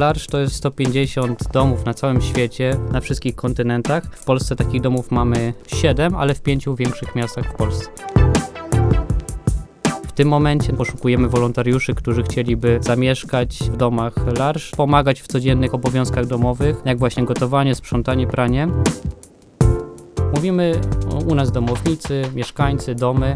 Larsz to jest 150 domów na całym świecie, na wszystkich kontynentach. W Polsce takich domów mamy 7, ale w pięciu większych miastach w Polsce. W tym momencie poszukujemy wolontariuszy, którzy chcieliby zamieszkać w domach Larsz, pomagać w codziennych obowiązkach domowych, jak właśnie gotowanie, sprzątanie, pranie. Mówimy u nas domownicy, mieszkańcy, domy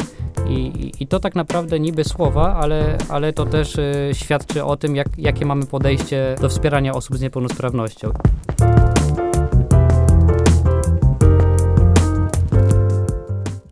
i, i, to tak naprawdę niby słowa, ale, ale to też y, świadczy o tym, jak, jakie mamy podejście do wspierania osób z niepełnosprawnością.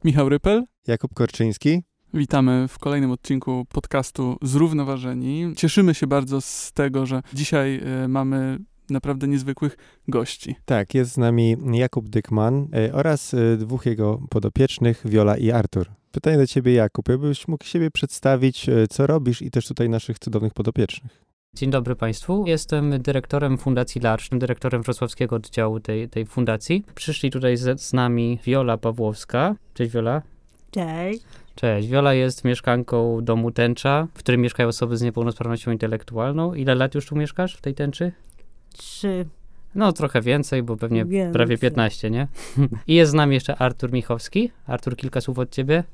Michał Rypel. Jakub Korczyński. Witamy w kolejnym odcinku podcastu Zrównoważeni. Cieszymy się bardzo z tego, że dzisiaj y, mamy naprawdę niezwykłych gości. Tak, jest z nami Jakub Dykman y, oraz y, dwóch jego podopiecznych, Wiola i Artur. Pytanie do ciebie, Jakub, jakbyś mógł siebie przedstawić, y, co robisz i też tutaj naszych cudownych podopiecznych. Dzień dobry Państwu. Jestem dyrektorem Fundacji Larsz, dyrektorem wrocławskiego oddziału tej, tej fundacji. Przyszli tutaj z, z nami Wiola Pawłowska. Cześć Wiola. Cześć. Cześć. Wiola jest mieszkanką domu Tęcza, w którym mieszkają osoby z niepełnosprawnością intelektualną. Ile lat już tu mieszkasz w tej tęczy? Trzy. No, trochę więcej, bo pewnie Więcej. prawie 15, nie? I jest z nami jeszcze Artur Michowski. Artur, kilka słów od ciebie.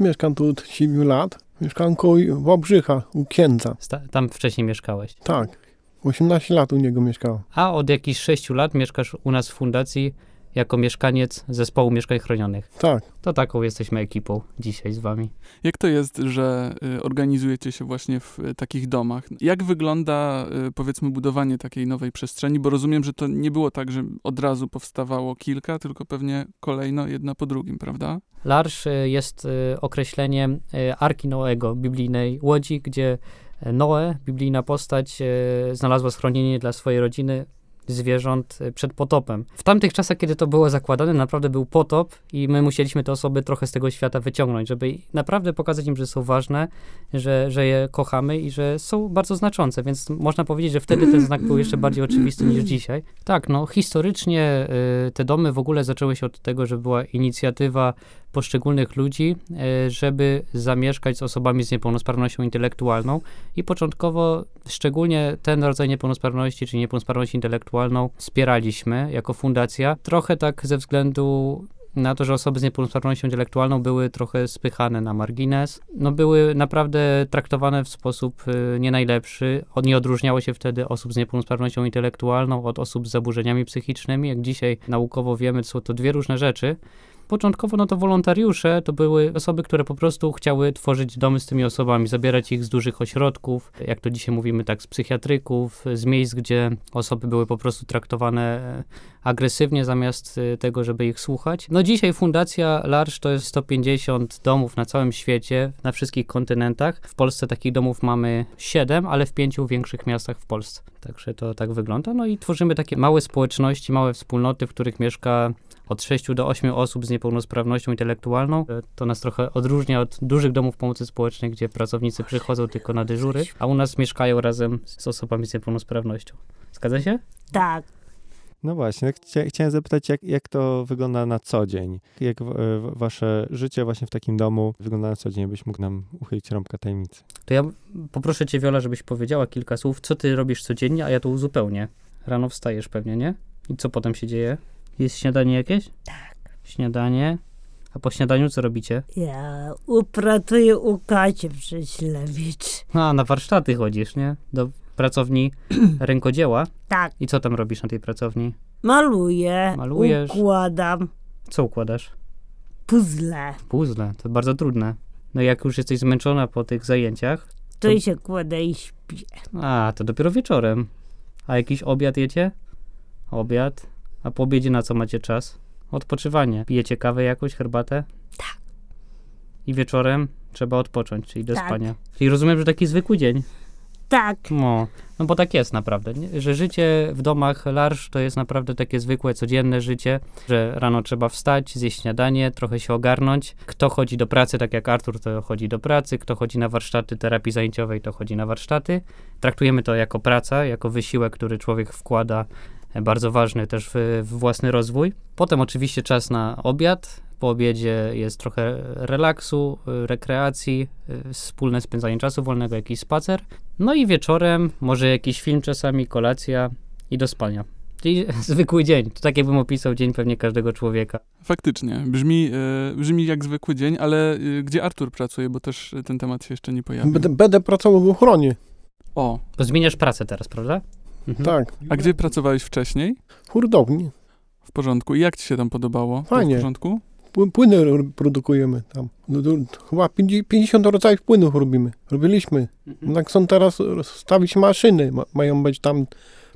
Mieszkam tu od 7 lat. Mieszkam koło Wałbrzycha, u księdza. Sta- tam wcześniej mieszkałeś. Tak. 18 lat u niego mieszkałem. A od jakichś 6 lat mieszkasz u nas w fundacji jako mieszkaniec zespołu mieszkań chronionych. Tak. To taką jesteśmy ekipą dzisiaj z wami. Jak to jest, że y, organizujecie się właśnie w y, takich domach? Jak wygląda, y, powiedzmy, budowanie takiej nowej przestrzeni? Bo rozumiem, że to nie było tak, że od razu powstawało kilka, tylko pewnie kolejno, jedna po drugim, prawda? Larsz jest określeniem Arki Noego, biblijnej łodzi, gdzie Noe, biblijna postać, znalazła schronienie dla swojej rodziny zwierząt y, przed potopem. W tamtych czasach, kiedy to było zakładane, naprawdę był potop i my musieliśmy te osoby trochę z tego świata wyciągnąć, żeby naprawdę pokazać im, że są ważne, że, że je kochamy i że są bardzo znaczące, więc można powiedzieć, że wtedy ten znak był jeszcze bardziej oczywisty niż dzisiaj. Tak, no historycznie y, te domy w ogóle zaczęły się od tego, że była inicjatywa poszczególnych ludzi, e, żeby zamieszkać z osobami z niepełnosprawnością intelektualną i początkowo szczególnie ten rodzaj niepełnosprawności, czyli niepełnosprawność intelektualną wspieraliśmy jako fundacja, trochę tak ze względu na to, że osoby z niepełnosprawnością intelektualną były trochę spychane na margines, no były naprawdę traktowane w sposób y, nie najlepszy. Nie odróżniało się wtedy osób z niepełnosprawnością intelektualną od osób z zaburzeniami psychicznymi. Jak dzisiaj naukowo wiemy, są to dwie różne rzeczy. Początkowo no to wolontariusze to były osoby, które po prostu chciały tworzyć domy z tymi osobami, zabierać ich z dużych ośrodków, jak to dzisiaj mówimy tak, z psychiatryków, z miejsc, gdzie osoby były po prostu traktowane e, agresywnie zamiast e, tego, żeby ich słuchać. No dzisiaj Fundacja Larsz to jest 150 domów na całym świecie, na wszystkich kontynentach. W Polsce takich domów mamy 7, ale w pięciu większych miastach w Polsce. Także to tak wygląda. No i tworzymy takie małe społeczności, małe wspólnoty, w których mieszka od 6 do 8 osób z niepełnosprawnością intelektualną. E, To nas trochę odróżnia od dużych domów pomocy społecznej, gdzie pracownicy przychodzą tylko na dyżury, a u nas mieszkają razem z osobami z niepełnosprawnością. Zgadza się? Tak. No właśnie, chcia, chciałem zapytać, jak, jak to wygląda na co dzień? Jak w, w, wasze życie właśnie w takim domu wygląda na co dzień? Byś mógł nam uchylić rąbka tajemnicy. To ja poproszę cię, Wiola, żebyś powiedziała kilka słów, co ty robisz codziennie, a ja to uzupełnię. Rano wstajesz pewnie, nie? I co potem się dzieje? Jest śniadanie jakieś? Tak. Śniadanie. A po śniadaniu co robicie? Ja upratuję u Kaci Prześlewicz. A, na warsztaty chodzisz, nie? Do pracowni rękodzieła. Tak. I co tam robisz na tej pracowni? Maluję. Malujesz. Układam. Co układasz? Puzzle. Puzzle. To bardzo trudne. No jak już jesteś zmęczona po tych zajęciach, To To- i się kładę i śpię. a, to dopiero wieczorem. A jakiś obiad jecie? Obiad. A po obiedzie na co macie czas? Odpoczywanie. Pijecie kawę jakąś, herbatę? Tak. I wieczorem trzeba odpocząć, czyli do Tak. spania. Czyli rozumiem, że taki zwykły dzień. Tak. No, no bo tak jest naprawdę, nie? że życie w domach Larsz to jest naprawdę takie zwykłe, codzienne życie, że rano trzeba wstać, zjeść śniadanie, trochę się ogarnąć. Kto chodzi do pracy, tak jak Artur, to chodzi do pracy, kto chodzi na warsztaty terapii zajęciowej, to chodzi na warsztaty. Traktujemy to jako praca, jako wysiłek, który człowiek wkłada, bardzo ważny też w, w własny rozwój. Potem oczywiście czas na obiad, po obiedzie jest trochę relaksu, rekreacji, y, wspólne spędzanie czasu wolnego, jakiś spacer. No i wieczorem może jakiś film czasami, kolacja i do spania. Czyli zwykły dzień. To tak jakbym opisał dzień pewnie każdego człowieka. Faktycznie, brzmi, e, brzmi jak zwykły dzień, ale e, gdzie Artur pracuje, bo też ten temat się jeszcze nie pojawił. Będę, będę pracował w ochronie. O, Bo zmieniasz pracę teraz, prawda? Mhm. Tak. a gdzie pracowałeś wcześniej? W hurtowni. W porządku. I jak ci się tam podobało? To Fajnie. W porządku? Pły- Płyny produkujemy tam. No, chyba 50 50 rodzajów płynów robimy. Robiliśmy. Mhm. Tak są teraz stawić maszyny. Ma, mają być tam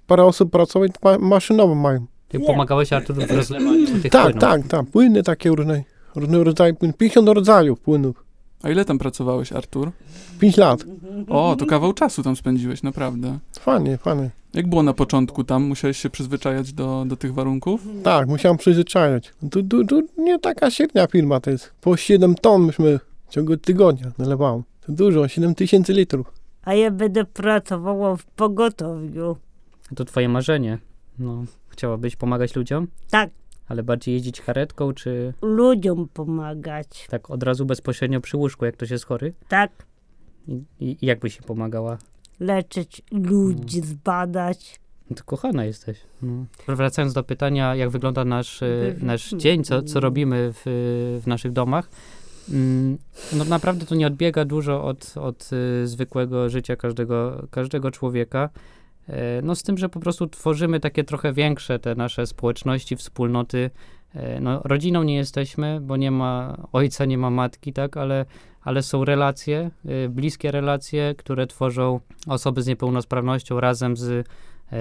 parę osób pracować, ma, maszynowe mają. Ty pomagałeś Artur w rozlewaniu tych Tak, płynów. tak, tak. Płyny takie różne. Różne rodzaje płynów. 50 rodzajów płynów. A ile tam pracowałeś, Artur? 5 lat. O, to kawał czasu tam spędziłeś, naprawdę. Fajnie, fajnie. Jak było na początku tam? Musiałeś się przyzwyczajać do, do tych warunków? Tak, musiałem przyzwyczajać. Tu, tu, tu nie taka średnia firma to jest. Po 7 ton myśmy w ciągu tygodnia nalewałem. To dużo, 7 tysięcy litrów. A ja będę pracowała w pogotowiu. To twoje marzenie. No, chciałabyś pomagać ludziom? Tak, Ale bardziej jeździć karetką, czy ludziom pomagać. tak od razu bezpośrednio przy łóżku, jak ktoś jest chory? Tak, I, i jak byś się pomagała? leczyć ludzi, zbadać. No to kochana jesteś. No. Wracając do pytania, jak wygląda nasz, e, nasz dzień, co, co robimy w, w naszych domach, mm, no naprawdę to nie odbiega dużo od, od e, zwykłego życia każdego, każdego człowieka. E, No z tym, że po prostu tworzymy takie trochę większe te nasze społeczności, wspólnoty. E, No, rodziną nie jesteśmy, bo nie ma ojca, nie ma matki, tak, ale, ale są relacje, e, bliskie relacje, które tworzą osoby z niepełnosprawnością razem z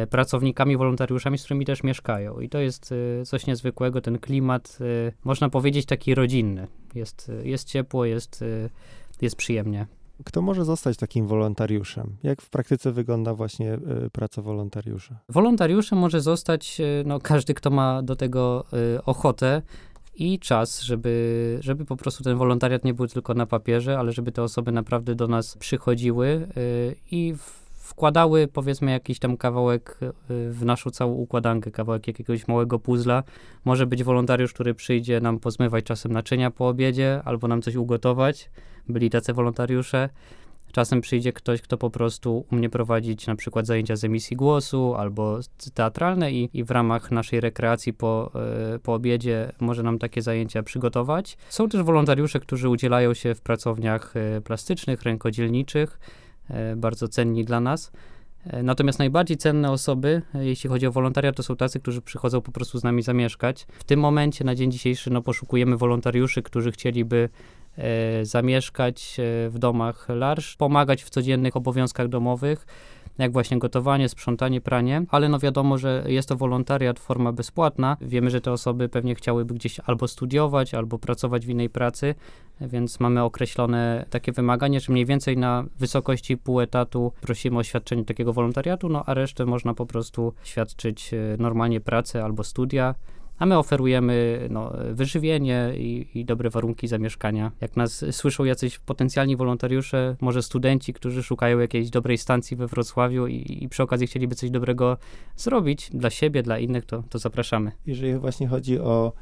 pracownikami, wolontariuszami, z którymi też mieszkają. I to jest coś niezwykłego, ten klimat, można powiedzieć, taki rodzinny. Jest, jest ciepło, jest, jest przyjemnie. Kto może zostać takim wolontariuszem? Jak w praktyce wygląda właśnie y, praca wolontariusza? Wolontariuszem może zostać e, no, każdy, kto ma do tego e, ochotę i czas, żeby, żeby po prostu ten wolontariat nie był tylko na papierze, ale żeby te osoby naprawdę do nas przychodziły e, i w- wkładały powiedzmy jakiś tam kawałek e, w naszą całą układankę, kawałek jakiegoś małego puzzla. Może być wolontariusz, który przyjdzie nam pozmywać czasem naczynia po obiedzie albo nam coś ugotować. Byli tacy wolontariusze. Czasem przyjdzie ktoś, kto po prostu umie prowadzić na przykład zajęcia z emisji głosu albo teatralne i, i w ramach naszej rekreacji po, e, po obiedzie może nam takie zajęcia przygotować. Są też wolontariusze, którzy udzielają się w pracowniach e, plastycznych, rękodzielniczych, bardzo cenni dla nas. E, Natomiast najbardziej cenne osoby, e, jeśli chodzi o wolontariat, to są tacy, którzy przychodzą po prostu z nami zamieszkać. W tym momencie, na dzień dzisiejszy, no, poszukujemy wolontariuszy, którzy chcieliby e, zamieszkać e, w domach larsz, pomagać w codziennych obowiązkach domowych, jak właśnie gotowanie, sprzątanie, pranie, ale no wiadomo, że jest to wolontariat, forma bezpłatna. Wiemy, że te osoby pewnie chciałyby gdzieś albo studiować, albo pracować w innej pracy, więc mamy określone takie wymagania, że mniej więcej na wysokości pół etatu prosimy o świadczenie takiego wolontariatu, no a resztę można po prostu świadczyć e, normalnie pracę albo studia. A my oferujemy no, wyżywienie i, i dobre warunki zamieszkania. Jak nas słyszą jacyś potencjalni wolontariusze, może studenci, którzy szukają jakiejś dobrej stacji we Wrocławiu i, i przy okazji chcieliby coś dobrego zrobić dla siebie, dla innych, to, to zapraszamy. Jeżeli właśnie chodzi o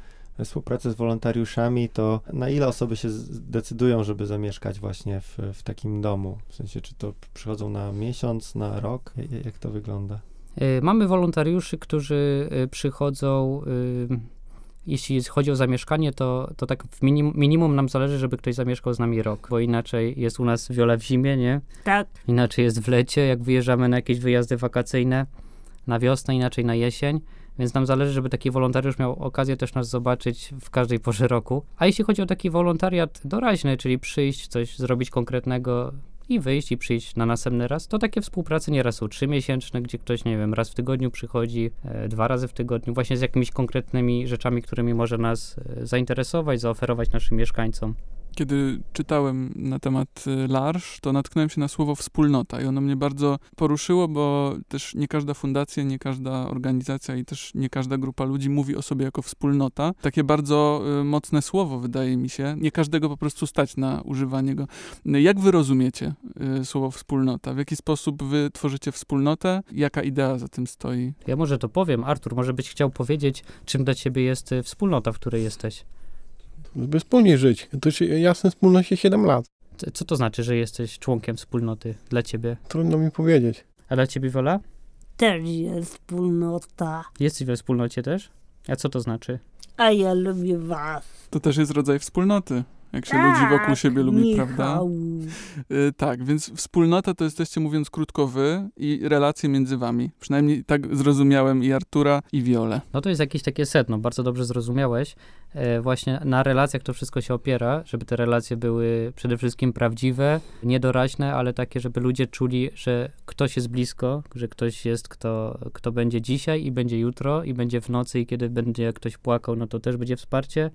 współpracę z wolontariuszami, to na ile osoby się zdecydują, żeby zamieszkać właśnie w, w takim domu? W sensie, czy to przychodzą na miesiąc, na rok? Jak to wygląda? Y, Mamy wolontariuszy, którzy y, przychodzą. y, Jeśli chodzi o zamieszkanie, to, to tak w minim, minimum nam zależy, żeby ktoś zamieszkał z nami rok, bo inaczej jest u nas wiola w zimie, nie? Tak, Inaczej jest w lecie, jak wyjeżdżamy na jakieś wyjazdy wakacyjne, na wiosnę, inaczej na jesień. Więc nam zależy, żeby taki wolontariusz miał okazję też nas zobaczyć w każdej porze roku. A jeśli chodzi o taki wolontariat doraźny, czyli przyjść, coś zrobić konkretnego i wyjść i przyjść na następny raz, to takie współprace nieraz są trzymiesięczne, gdzie ktoś, nie wiem, raz w tygodniu przychodzi, e, dwa razy w tygodniu, właśnie z jakimiś konkretnymi rzeczami, którymi może nas e, zainteresować, zaoferować naszym mieszkańcom. Kiedy czytałem na temat y, LARSZ, to natknąłem się na słowo wspólnota i ono mnie bardzo poruszyło, bo też nie każda fundacja, nie każda organizacja i też nie każda grupa ludzi mówi o sobie jako wspólnota. Takie bardzo y, mocne słowo wydaje mi się. Nie każdego po prostu stać na używanie go. Y, Jak wy rozumiecie y, słowo wspólnota? W jaki sposób wy tworzycie wspólnotę? Jaka idea za tym stoi? Ja może to powiem. Artur, może byś chciał powiedzieć, czym dla ciebie jest wspólnota, w której jesteś? By wspólnie żyć. To się, jasne, wspólności 7 lat. Co to znaczy, że jesteś członkiem wspólnoty dla ciebie? Trudno mi powiedzieć. A dla ciebie, Wola? Też jest wspólnota. Jesteś we wspólnocie też? A co to znaczy? A ja lubię was. To też jest rodzaj wspólnoty. Jak się ludzi wokół siebie lubi, Michał. prawda? Y, tak, więc wspólnota to jesteście, mówiąc krótko, wy i relacje między wami. Przynajmniej tak zrozumiałem i Artura, i Wiolę. No to jest jakieś takie sedno, bardzo dobrze zrozumiałeś. E, właśnie na relacjach to wszystko się opiera, żeby te relacje były przede wszystkim prawdziwe, niedoraźne, ale takie, żeby ludzie czuli, że ktoś jest blisko, że ktoś jest, kto, kto będzie dzisiaj i będzie jutro i będzie w nocy i kiedy będzie ktoś płakał, no to też będzie wsparcie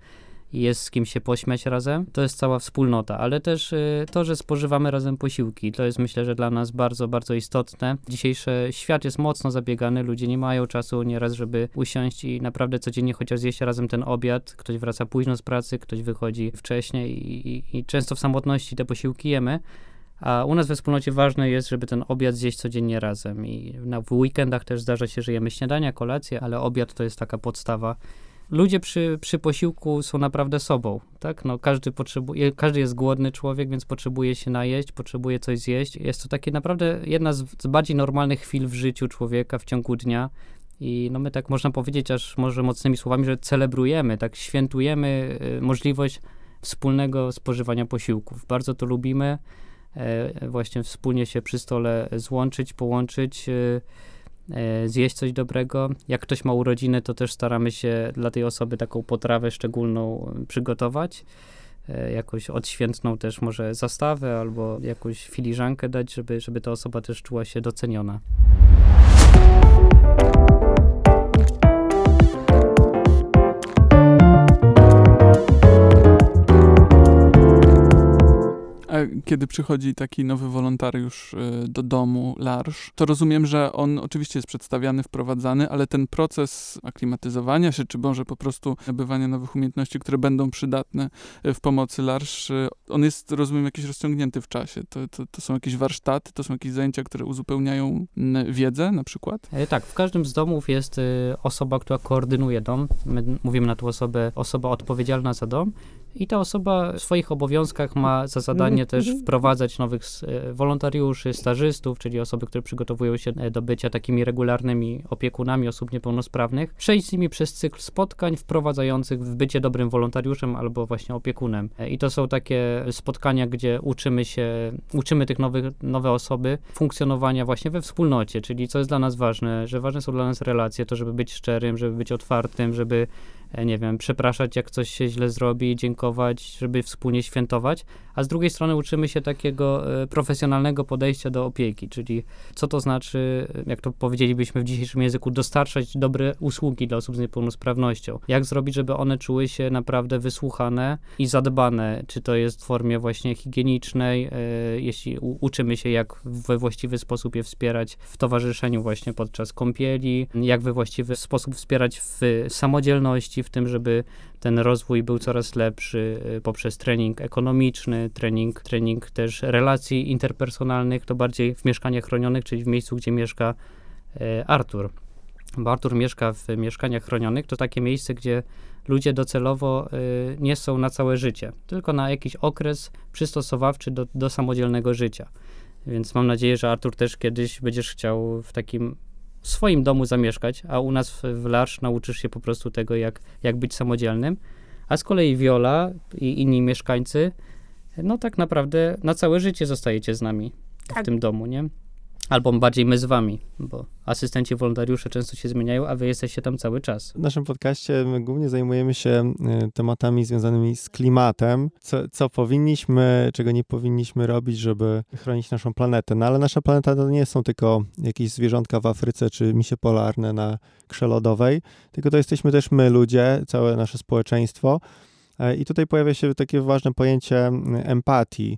i jest z kim się pośmiać razem. To jest cała wspólnota, ale też y, to, że spożywamy razem posiłki, to jest myślę, że dla nas bardzo, bardzo istotne. Dzisiejszy świat jest mocno zabiegany, ludzie nie mają czasu nieraz, żeby usiąść i naprawdę codziennie chociaż zjeść razem ten obiad. Ktoś wraca późno z pracy, ktoś wychodzi wcześniej i, i, i często w samotności te posiłki jemy. A u nas we wspólnocie ważne jest, żeby ten obiad zjeść codziennie razem. I na, w weekendach też zdarza się, że jemy śniadania, kolację, ale obiad to jest taka podstawa. Ludzie przy, przy posiłku są naprawdę sobą, tak? No, każdy, potrzebuje, każdy jest głodny człowiek, więc potrzebuje się najeść, potrzebuje coś zjeść. Jest to takie naprawdę jedna z, z bardziej normalnych chwil w życiu człowieka w ciągu dnia. I no my tak można powiedzieć, aż może mocnymi słowami, że celebrujemy, tak świętujemy y, możliwość wspólnego spożywania posiłków. Bardzo to lubimy e, właśnie wspólnie się przy stole złączyć, połączyć, e, zjeść coś dobrego. Jak ktoś ma urodziny, to też staramy się dla tej osoby taką potrawę szczególną e, przygotować. E, Jakąś odświętną też może zastawę albo jakąś filiżankę dać, żeby, żeby ta osoba też czuła się doceniona. Kiedy przychodzi taki nowy wolontariusz y, do domu, Larsz, to rozumiem, że on oczywiście jest przedstawiany, wprowadzany, ale ten proces aklimatyzowania się, czy może po prostu nabywania nowych umiejętności, które będą przydatne y, w pomocy Larsz, y, on jest, rozumiem, jakiś rozciągnięty w czasie. To, to, to są jakieś warsztaty, to są jakieś zajęcia, które uzupełniają mm, wiedzę na przykład? E, Tak, w każdym z domów jest osoba, która koordynuje dom. My mówimy na tą osobę osoba odpowiedzialna za dom. I ta osoba w swoich obowiązkach ma za zadanie też wprowadzać nowych e, wolontariuszy, stażystów, czyli osoby, które przygotowują się e, do bycia takimi regularnymi opiekunami osób niepełnosprawnych, przejść z nimi przez cykl spotkań wprowadzających w bycie dobrym wolontariuszem albo właśnie opiekunem. E, I to są takie spotkania, gdzie uczymy się, uczymy tych nowych, nowe osoby funkcjonowania właśnie we wspólnocie, czyli co jest dla nas ważne, że ważne są dla nas relacje, to żeby być szczerym, żeby być otwartym, żeby nie wiem, przepraszać, jak coś się źle zrobi, dziękować, żeby wspólnie świętować, a z drugiej strony uczymy się takiego e, profesjonalnego podejścia do opieki, czyli co to znaczy, e, jak to powiedzielibyśmy w dzisiejszym języku, dostarczać dobre usługi dla osób z niepełnosprawnością. Jak zrobić, żeby one czuły się naprawdę wysłuchane i zadbane, czy to jest w formie właśnie higienicznej, e, jeśli uczymy się, jak we właściwy sposób je wspierać w towarzyszeniu właśnie podczas kąpieli, jak we właściwy sposób wspierać w samodzielności, w tym, żeby ten rozwój był coraz lepszy y, poprzez trening ekonomiczny, trening, trening też relacji interpersonalnych, to bardziej w mieszkaniach chronionych, czyli w miejscu, gdzie mieszka e, Artur. Bo Artur mieszka w mieszkaniach chronionych, to takie miejsce, gdzie ludzie docelowo y, nie są na całe życie, tylko na jakiś okres przystosowawczy do, do samodzielnego życia. Więc mam nadzieję, że Artur też kiedyś będziesz chciał w takim swoim domu zamieszkać, a u nas w, w Larsz nauczysz się po prostu tego, jak, jak być samodzielnym. A z kolei Viola i inni mieszkańcy, no tak naprawdę na całe życie zostajecie z nami w Tak. tym domu, nie? Albo bardziej my z wami, bo asystenci wolontariusze często się zmieniają, a wy jesteście tam cały czas. W naszym podcaście głównie zajmujemy się y, tematami związanymi z klimatem, co, co powinniśmy, czego nie powinniśmy robić, żeby chronić naszą planetę. No ale nasza planeta to nie są tylko jakieś zwierzątka w Afryce czy misie polarne na krze lodowej, tylko to jesteśmy też my, ludzie, całe nasze społeczeństwo. E, I tutaj pojawia się takie ważne pojęcie mm, empatii.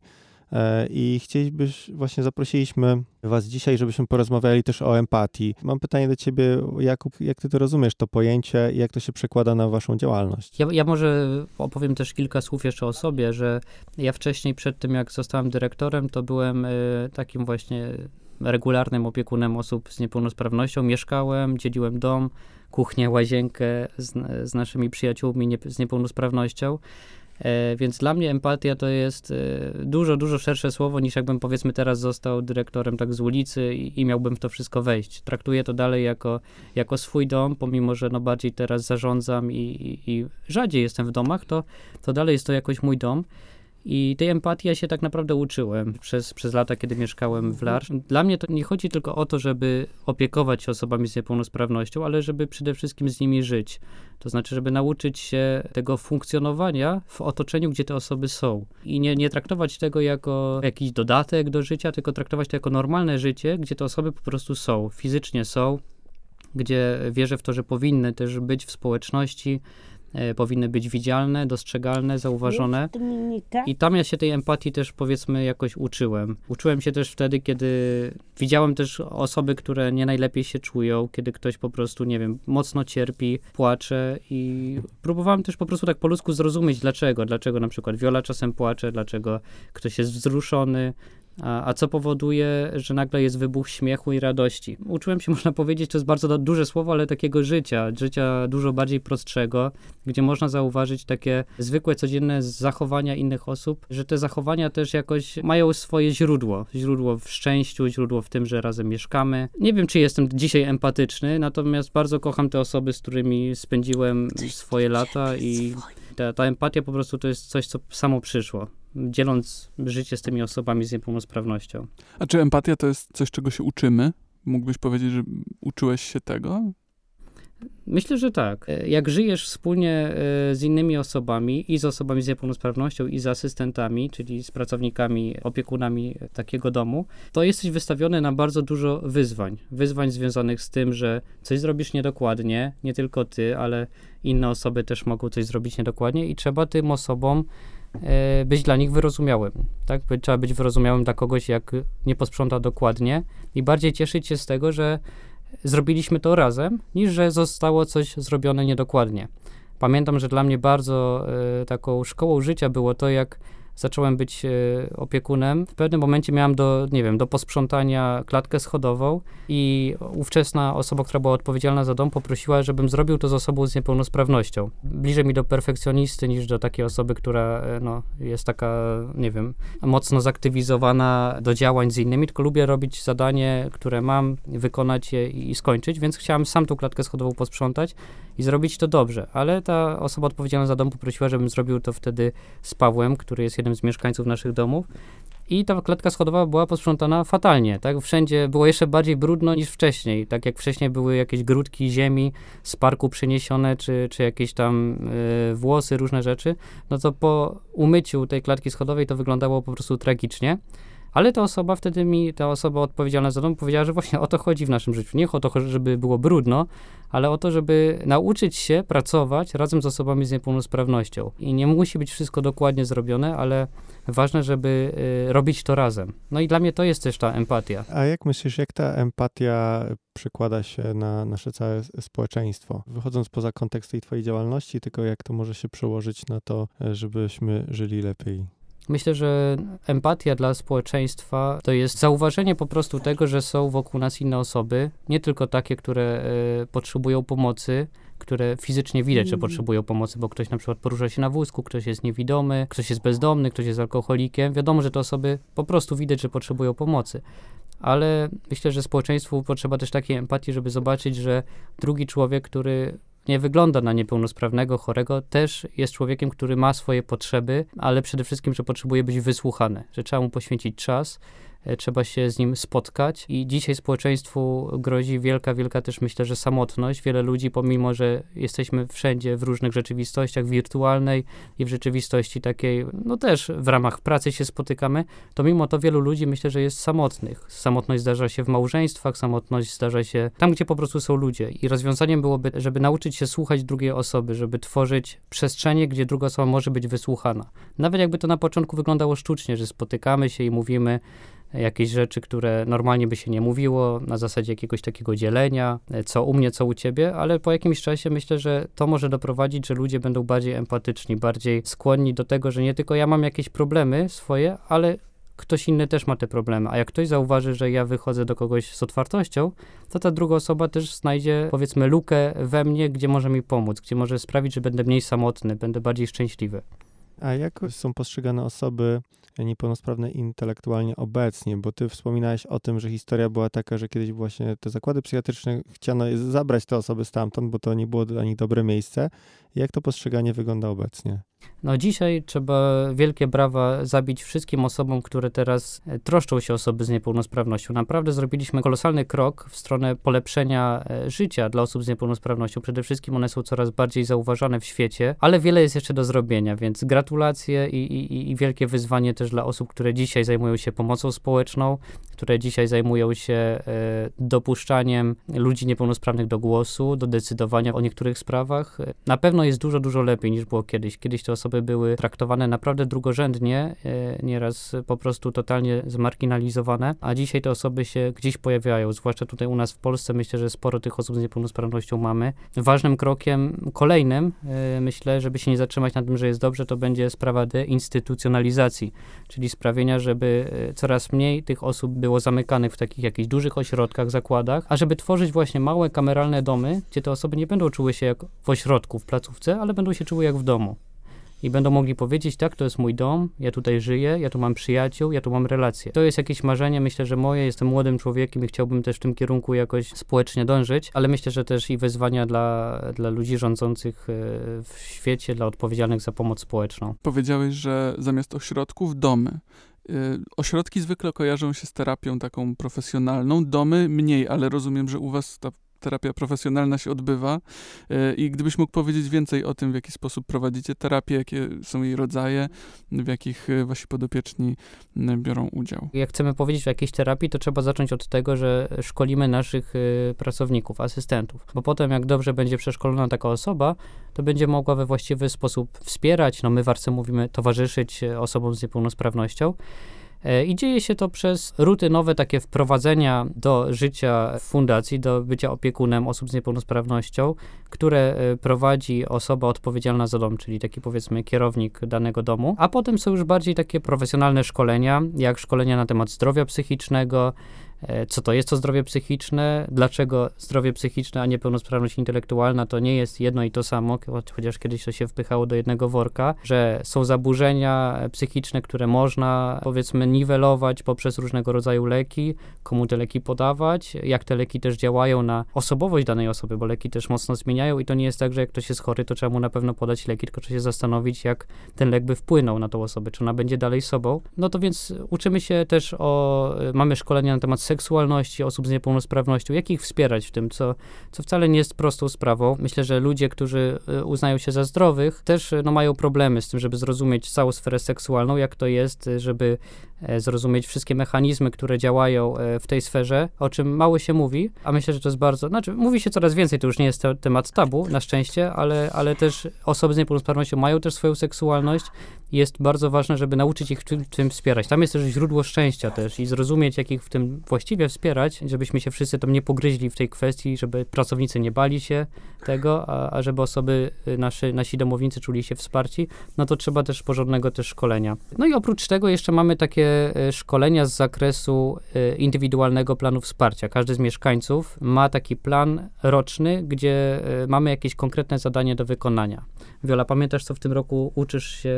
E, I chcielibyś, właśnie zaprosiliśmy Was dzisiaj, żebyśmy porozmawiali też o empatii. Mam pytanie do Ciebie, Jakub, jak Ty to rozumiesz, to pojęcie i jak to się przekłada na Waszą działalność? Ja, ja może opowiem też kilka słów jeszcze o sobie, że ja wcześniej, przed tym jak zostałem dyrektorem, to byłem y, takim właśnie regularnym opiekunem osób z niepełnosprawnością. Mieszkałem, dzieliłem dom, kuchnię, łazienkę z, z naszymi przyjaciółmi nie, z niepełnosprawnością. E, więc dla mnie empatia to jest e, dużo, dużo szersze słowo niż jakbym powiedzmy teraz został dyrektorem tak z ulicy i, i miałbym w to wszystko wejść. Traktuję to dalej jako, jako swój dom, pomimo, że no bardziej teraz zarządzam i, i, i rzadziej jestem w domach, to, to dalej jest to jakoś mój dom. I tej empatii ja się tak naprawdę uczyłem przez, przez lata, kiedy mieszkałem w Larsz. Dla mnie to nie chodzi tylko o to, żeby opiekować się osobami z niepełnosprawnością, ale żeby przede wszystkim z nimi żyć. To znaczy, żeby nauczyć się tego funkcjonowania w otoczeniu, gdzie te osoby są. I nie, nie traktować tego jako jakiś dodatek do życia, tylko traktować to jako normalne życie, gdzie te osoby po prostu są, fizycznie są, gdzie wierzę w to, że powinny też być w społeczności, powinny być widzialne, dostrzegalne, zauważone. I tam ja się tej empatii też powiedzmy jakoś uczyłem. Uczyłem się też wtedy, kiedy widziałem też osoby, które nie najlepiej się czują, kiedy ktoś po prostu, nie wiem, mocno cierpi, płacze i próbowałem też po prostu tak po ludzku zrozumieć dlaczego. Dlaczego na przykład Wiola czasem płacze, dlaczego ktoś jest wzruszony, a, a co powoduje, że nagle jest wybuch śmiechu i radości. Uczyłem się, można powiedzieć, to jest bardzo duże słowo, ale takiego życia, życia dużo bardziej prostszego, gdzie można zauważyć takie zwykłe, codzienne zachowania innych osób, że te zachowania też jakoś mają swoje źródło. Źródło w szczęściu, źródło w tym, że razem mieszkamy. Nie wiem, czy jestem dzisiaj empatyczny, natomiast bardzo kocham te osoby, z którymi spędziłem swoje lata i ta, ta empatia po prostu to jest coś, co samo przyszło, dzieląc życie z tymi osobami z niepełnosprawnością. A czy empatia to jest coś, czego się uczymy? Mógłbyś powiedzieć, że uczyłeś się tego? Myślę, że tak. Jak żyjesz wspólnie e, z innymi osobami i z osobami z niepełnosprawnością i z asystentami, czyli z pracownikami, opiekunami takiego domu, to jesteś wystawiony na bardzo dużo wyzwań. Wyzwań związanych z tym, że coś zrobisz niedokładnie, nie tylko ty, ale inne osoby też mogą coś zrobić niedokładnie i trzeba tym osobom być dla nich wyrozumiałym. Tak? Trzeba być wyrozumiałym dla kogoś, jak nie posprząta dokładnie i bardziej cieszyć się z tego, że zrobiliśmy to razem, niż że zostało coś zrobione niedokładnie. Pamiętam, że dla mnie bardzo e, taką szkołą życia było to, jak zacząłem być e, opiekunem. W pewnym momencie miałem do, nie wiem, do posprzątania klatkę schodową i ówczesna osoba, która była odpowiedzialna za dom, poprosiła, żebym zrobił to z osobą z niepełnosprawnością. Bliżej mi do perfekcjonisty niż do takiej osoby, która e, no, jest taka, nie wiem, mocno zaktywizowana do działań z innymi, tylko lubię robić zadanie, które mam, wykonać je i skończyć, więc chciałem sam tą klatkę schodową posprzątać i zrobić to dobrze. Ale ta osoba odpowiedzialna za dom poprosiła, żebym zrobił to wtedy z Pawłem, który jest jednym z mieszkańców naszych domów. I ta klatka schodowa była posprzątana fatalnie, tak? Wszędzie było jeszcze bardziej brudno niż wcześniej. Tak jak wcześniej były jakieś grudki ziemi z parku przeniesione, czy, czy jakieś tam y, włosy, różne rzeczy, no to po umyciu tej klatki schodowej to wyglądało po prostu tragicznie. Ale ta osoba wtedy mi, ta osoba odpowiedzialna za dom powiedziała, że właśnie o to chodzi w naszym życiu. Nie o to, żeby było brudno, ale o to, żeby nauczyć się pracować razem z osobami z niepełnosprawnością. I nie musi być wszystko dokładnie zrobione, ale ważne, żeby y, robić to razem. No i dla mnie to jest też ta empatia. A jak myślisz, jak ta empatia przekłada się na nasze całe społeczeństwo? Wychodząc poza kontekst tej twojej działalności, tylko jak to może się przełożyć na to, e, żebyśmy żyli lepiej? Myślę, że empatia dla społeczeństwa to jest zauważenie po prostu tego, że są wokół nas inne osoby, nie tylko takie, które e, potrzebują pomocy, które fizycznie widać, że Mm. potrzebują pomocy, bo ktoś na przykład porusza się na wózku, ktoś jest niewidomy, ktoś jest bezdomny, ktoś jest alkoholikiem. Wiadomo, że te osoby po prostu widać, że potrzebują pomocy. Ale myślę, że społeczeństwu potrzeba też takiej empatii, żeby zobaczyć, że drugi człowiek, który nie wygląda na niepełnosprawnego, chorego, też jest człowiekiem, który ma swoje potrzeby, ale przede wszystkim, że potrzebuje być wysłuchany, że trzeba mu poświęcić czas, trzeba się z nim spotkać i dzisiaj społeczeństwu grozi wielka, wielka też myślę, że samotność. Wiele ludzi, pomimo, że jesteśmy wszędzie w różnych rzeczywistościach wirtualnej i w rzeczywistości takiej, no też w ramach pracy się spotykamy, to mimo to wielu ludzi myślę, że jest samotnych. Samotność zdarza się w małżeństwach, samotność zdarza się tam, gdzie po prostu są ludzie. I rozwiązaniem byłoby, żeby nauczyć się słuchać drugiej osoby, żeby tworzyć przestrzenie, gdzie druga osoba może być wysłuchana. Nawet jakby to na początku wyglądało sztucznie, że spotykamy się i mówimy jakieś rzeczy, które normalnie by się nie mówiło, na zasadzie jakiegoś takiego dzielenia, e, co u mnie, co u ciebie, ale po jakimś czasie myślę, że to może doprowadzić, że ludzie będą bardziej empatyczni, bardziej skłonni do tego, że nie tylko ja mam jakieś problemy swoje, ale ktoś inny też ma te problemy. A jak ktoś zauważy, że ja wychodzę do kogoś z otwartością, to ta druga osoba też znajdzie, powiedzmy, lukę we mnie, gdzie może mi pomóc, gdzie może sprawić, że będę mniej samotny, będę bardziej szczęśliwy. A jak są postrzegane osoby niepełnosprawne intelektualnie obecnie? Bo ty wspominałeś o tym, że historia była taka, że kiedyś właśnie te zakłady psychiatryczne chciano zabrać te osoby stamtąd, bo to nie było dla nich dobre miejsce. Jak to postrzeganie wygląda obecnie? No dzisiaj trzeba wielkie brawa zabić wszystkim osobom, które teraz e, troszczą się o osoby z niepełnosprawnością. Naprawdę zrobiliśmy kolosalny krok w stronę polepszenia e, życia dla osób z niepełnosprawnością. Przede wszystkim one są coraz bardziej zauważane w świecie, ale wiele jest jeszcze do zrobienia, więc gratulacje i, i, i wielkie wyzwanie też dla osób, które dzisiaj zajmują się pomocą społeczną, które dzisiaj zajmują się e, dopuszczaniem ludzi niepełnosprawnych do głosu, do decydowania o niektórych sprawach. Na pewno jest dużo, dużo lepiej niż było kiedyś. Kiedyś te osoby były traktowane naprawdę drugorzędnie, e, nieraz po prostu totalnie zmarginalizowane, a dzisiaj te osoby się gdzieś pojawiają, zwłaszcza tutaj u nas w Polsce. Myślę, że sporo tych osób z niepełnosprawnością mamy. Ważnym krokiem kolejnym, e, myślę, żeby się nie zatrzymać na tym, że jest dobrze, to będzie sprawa deinstytucjonalizacji, czyli sprawienia, żeby e, coraz mniej tych osób było zamykanych w takich jakichś dużych ośrodkach, zakładach, a żeby tworzyć właśnie małe kameralne domy, gdzie te osoby nie będą czuły się jak w ośrodku, w placówce, ale będą się czuły jak w domu i będą mogli powiedzieć, tak, to jest mój dom, ja tutaj żyję, ja tu mam przyjaciół, ja tu mam relacje. To jest jakieś marzenie, myślę, że moje, jestem młodym człowiekiem i chciałbym też w tym kierunku jakoś społecznie dążyć, ale myślę, że też i wyzwania dla, dla ludzi rządzących e, w świecie, dla odpowiedzialnych za pomoc społeczną. Powiedziałeś, że zamiast ośrodków domy. E, ośrodki zwykle kojarzą się z terapią taką profesjonalną, domy mniej, ale rozumiem, że u was ta terapia profesjonalna się odbywa e, i gdybyś mógł powiedzieć więcej o tym, w jaki sposób prowadzicie terapię, jakie są jej rodzaje, w jakich e, wasi podopieczni biorą udział. Jak chcemy powiedzieć o jakiejś terapii, to trzeba zacząć od tego, że szkolimy naszych e, pracowników, asystentów, bo potem jak dobrze będzie przeszkolona taka osoba, to będzie mogła we właściwy sposób wspierać, no my w mówimy towarzyszyć osobom z niepełnosprawnością, I dzieje się to przez rutynowe takie wprowadzenia do życia fundacji, do bycia opiekunem osób z niepełnosprawnością, które e, prowadzi osoba odpowiedzialna za dom, czyli taki powiedzmy kierownik danego domu. A potem są już bardziej takie profesjonalne szkolenia, jak szkolenia na temat zdrowia psychicznego, E, co to jest to zdrowie psychiczne, dlaczego zdrowie psychiczne, a niepełnosprawność intelektualna to nie jest jedno i to samo, chociaż kiedyś to się wpychało do jednego worka, że są zaburzenia psychiczne, które można powiedzmy niwelować poprzez różnego rodzaju leki, komu te leki podawać, jak te leki też działają na osobowość danej osoby, bo leki też mocno zmieniają i to nie jest tak, że jak ktoś jest chory, to trzeba mu na pewno podać leki, tylko trzeba się zastanowić, jak ten lek by wpłynął na tą osobę, czy ona będzie dalej sobą. No to więc uczymy się też o, mamy szkolenia na temat seksualności osób z niepełnosprawnością, jak ich wspierać w tym, co, co wcale nie jest prostą sprawą. Myślę, że ludzie, którzy y, uznają się za zdrowych, też no, mają problemy z tym, żeby zrozumieć całą sferę seksualną, jak to jest, y, żeby e, zrozumieć wszystkie mechanizmy, które działają e, w tej sferze, o czym mało się mówi, a myślę, że to jest bardzo, znaczy mówi się coraz więcej, to już nie jest temat tabu, na szczęście, ale, ale też osoby z niepełnosprawnością mają też swoją seksualność jest bardzo ważne, żeby nauczyć ich w tym wspierać. Tam jest też źródło szczęścia też i zrozumieć, jak ich w tym właściwie wspierać, żebyśmy się wszyscy tam nie pogryźli w tej kwestii, żeby pracownicy nie bali się tego, a, a żeby osoby, y, nasze, nasi domownicy czuli się wsparci, no to trzeba też porządnego też szkolenia. No i oprócz tego jeszcze mamy takie y, szkolenia z zakresu y, indywidualnego planu wsparcia. Każdy z mieszkańców ma taki plan roczny, gdzie mamy jakieś konkretne zadanie do wykonania. Wiola, pamiętasz, co w tym roku uczysz się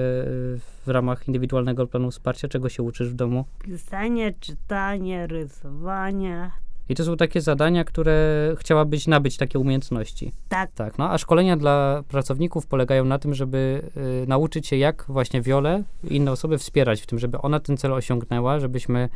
w ramach indywidualnego planu wsparcia? Czego się uczysz w domu? Pisanie, czytanie, rysowanie. I to są takie zadania, które chciałabyś nabyć takie umiejętności. Tak. Tak, no a szkolenia dla pracowników polegają na tym, żeby y, nauczyć się, jak właśnie Wiolę i inne osoby wspierać w tym, żeby ona ten cel osiągnęła, żebyśmy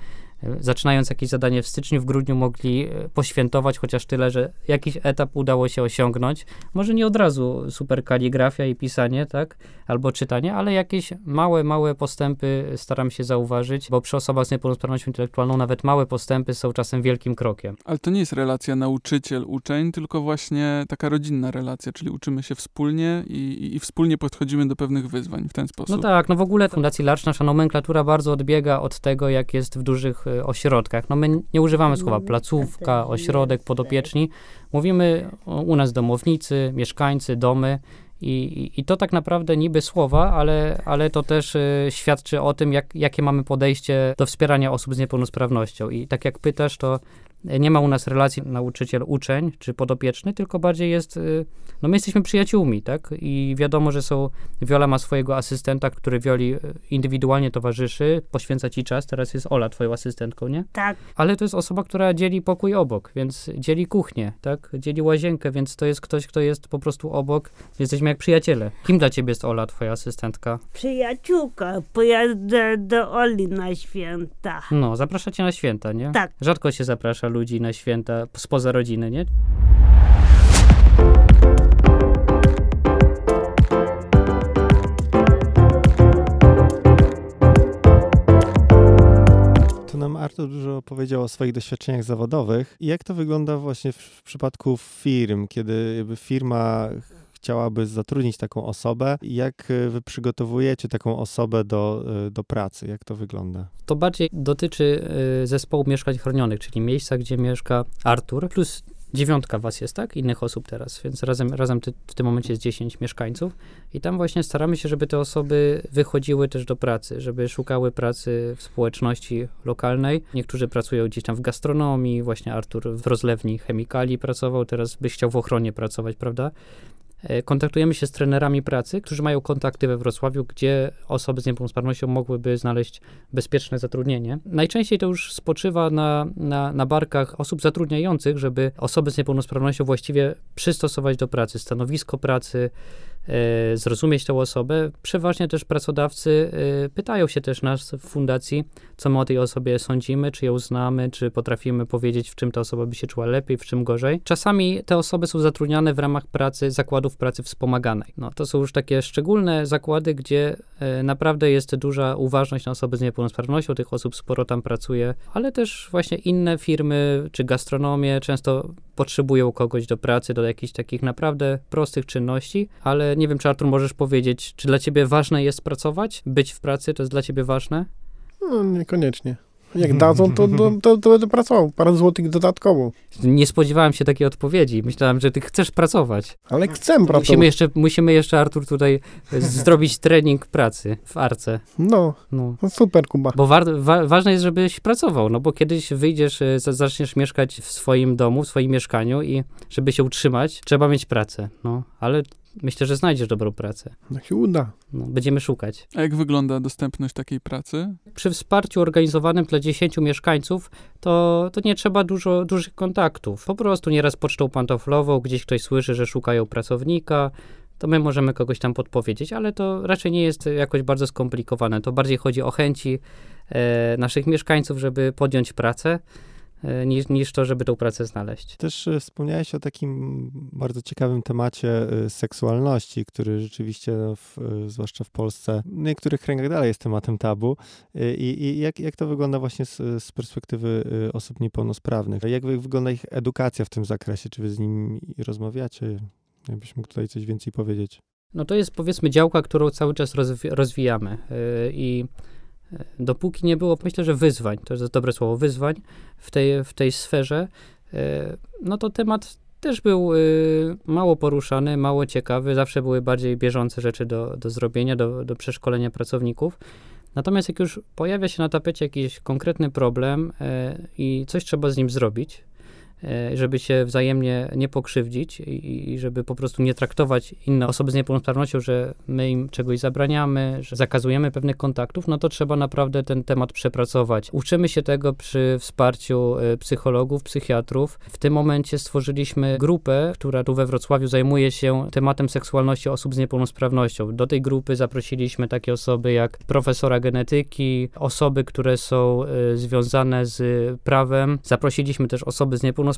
zaczynając jakieś zadanie w styczniu, w grudniu mogli e, poświętować chociaż tyle, że jakiś etap udało się osiągnąć. Może nie od razu super kaligrafia i pisanie, tak, albo czytanie, ale jakieś małe, małe postępy staram się zauważyć, bo przy osobach z niepełnosprawnością intelektualną nawet małe postępy są czasem wielkim krokiem. Ale to nie jest relacja nauczyciel-uczeń, tylko właśnie taka rodzinna relacja, czyli uczymy się wspólnie i, i, wspólnie podchodzimy do pewnych wyzwań w ten sposób. No tak, no w ogóle Fundacji Larcz nasza nomenklatura bardzo odbiega od tego, jak jest w dużych e, ośrodkach. No my nie używamy słowa placówka, ośrodek, podopieczni. Mówimy u nas domownicy, mieszkańcy, domy. I, I, to tak naprawdę niby słowa, ale, ale to też y, świadczy o tym, jak, jakie mamy podejście do wspierania osób z niepełnosprawnością. I tak jak pytasz, to nie ma u nas relacji nauczyciel-uczeń czy podopieczny, tylko bardziej jest, y, no my jesteśmy przyjaciółmi, tak? I wiadomo, że są, Wiola ma swojego asystenta, który Wioli y, indywidualnie towarzyszy, poświęca ci czas, teraz jest Ola twoją asystentką, nie? Tak, Ale to jest osoba, która dzieli pokój obok, więc dzieli kuchnię, tak? Dzieli łazienkę, więc to jest ktoś, kto jest po prostu obok. Jesteśmy jak przyjaciele. Kim dla ciebie jest Ola, twoja asystentka? przyjaciółka, pojadę do Oli na święta. No, zapraszacie na święta, nie? Tak. Rzadko się zaprasza ludzi na święta spoza rodziny, nie? Tu nam Artur dużo powiedział o swoich doświadczeniach zawodowych. Jak to wygląda właśnie w, w przypadku firm, kiedy firma chciałaby zatrudnić taką osobę? Jak y, wy przygotowujecie taką osobę do, y, do pracy? Jak to wygląda? To bardziej dotyczy y, zespołu mieszkań chronionych, czyli miejsca, gdzie mieszka Artur, plus dziewiątka was jest, tak? Innych osób teraz, więc razem, razem ty, w tym momencie jest 10 mieszkańców i tam właśnie staramy się, żeby te osoby wychodziły też do pracy, żeby szukały pracy w społeczności lokalnej. Niektórzy pracują gdzieś tam w gastronomii, właśnie Artur w rozlewni chemikali pracował, teraz byś chciał w ochronie pracować, prawda? E, Kontaktujemy się z trenerami pracy, którzy mają kontakty we Wrocławiu, gdzie osoby z niepełnosprawnością mogłyby znaleźć bezpieczne zatrudnienie. Najczęściej to już spoczywa na, na, na barkach osób zatrudniających, żeby osoby z niepełnosprawnością właściwie przystosować do pracy, stanowisko pracy, zrozumieć tę osobę. Przeważnie też pracodawcy e, pytają się też nas w fundacji, co my o tej osobie sądzimy, czy ją znamy, czy potrafimy powiedzieć, w czym ta osoba by się czuła lepiej, w czym gorzej. Czasami te osoby są zatrudniane w ramach pracy, zakładów pracy wspomaganej. No, to są już takie szczególne zakłady, gdzie e, naprawdę jest duża uważność na osoby z niepełnosprawnością, tych osób sporo tam pracuje, ale też właśnie inne firmy, czy gastronomie często potrzebują kogoś do pracy, do jakichś takich naprawdę prostych czynności, ale nie wiem, czy Artur możesz powiedzieć, czy dla ciebie ważne jest pracować, być w pracy, to jest dla ciebie ważne? No, niekoniecznie. Jak dadzą, to, to, to, to będę pracował. Parę złotych dodatkowo. Nie spodziewałem się takiej odpowiedzi. Myślałem, że ty chcesz pracować. Ale chcę pracować. Musimy jeszcze, musimy jeszcze Artur, tutaj zrobić trening pracy w Arce. No, No. no super, Kuba. Bo wa wa ważne jest, żebyś pracował, no bo kiedyś wyjdziesz, e, za- zaczniesz mieszkać w swoim domu, w swoim mieszkaniu i żeby się utrzymać, trzeba mieć pracę, no. Ale myślę, że znajdziesz dobrą pracę. Jak się uda. No, będziemy szukać. A jak wygląda dostępność takiej pracy? Przy wsparciu organizowanym dla 10 mieszkańców, to, to nie trzeba dużo, dużych kontaktów. Po prostu nieraz pocztą pantoflową, gdzieś ktoś słyszy, że szukają pracownika, to my możemy kogoś tam podpowiedzieć, ale to raczej nie jest jakoś bardzo skomplikowane. To bardziej chodzi o chęci e, naszych mieszkańców, żeby podjąć pracę, niż, niż to, żeby tą pracę znaleźć. Też e, wspomniałeś o takim bardzo ciekawym temacie e, seksualności, który rzeczywiście, no, w, e, zwłaszcza w Polsce, w niektórych kręgach dalej jest tematem tabu. E, I, i jak, jak to wygląda właśnie z, z perspektywy e, osób niepełnosprawnych? Jak wy- wygląda ich edukacja w tym zakresie? Czy wy z nimi rozmawiacie? Jakbyś mógł tutaj coś więcej powiedzieć? No to jest powiedzmy działka, którą cały czas rozwi- rozwijamy yy, i dopóki nie było, myślę, że wyzwań, to jest dobre słowo, wyzwań w tej, w tej sferze, yy, no to temat też był yy, mało poruszany, mało ciekawy, zawsze były bardziej bieżące rzeczy do, do zrobienia, do, do przeszkolenia pracowników. Natomiast jak już pojawia się na tapecie jakiś konkretny problem i coś trzeba z nim zrobić, e, żeby się wzajemnie nie pokrzywdzić i, i żeby po prostu nie traktować inne osoby z niepełnosprawnością, że my im czegoś zabraniamy, że zakazujemy pewnych kontaktów, no to trzeba naprawdę ten temat przepracować. Uczymy się tego przy wsparciu e, psychologów, psychiatrów. W tym momencie stworzyliśmy grupę, która tu we Wrocławiu zajmuje się tematem seksualności osób z niepełnosprawnością. Do tej grupy zaprosiliśmy takie osoby jak profesora genetyki, osoby, które są e, związane z prawem. Zaprosiliśmy też osoby z niepełnosprawnością,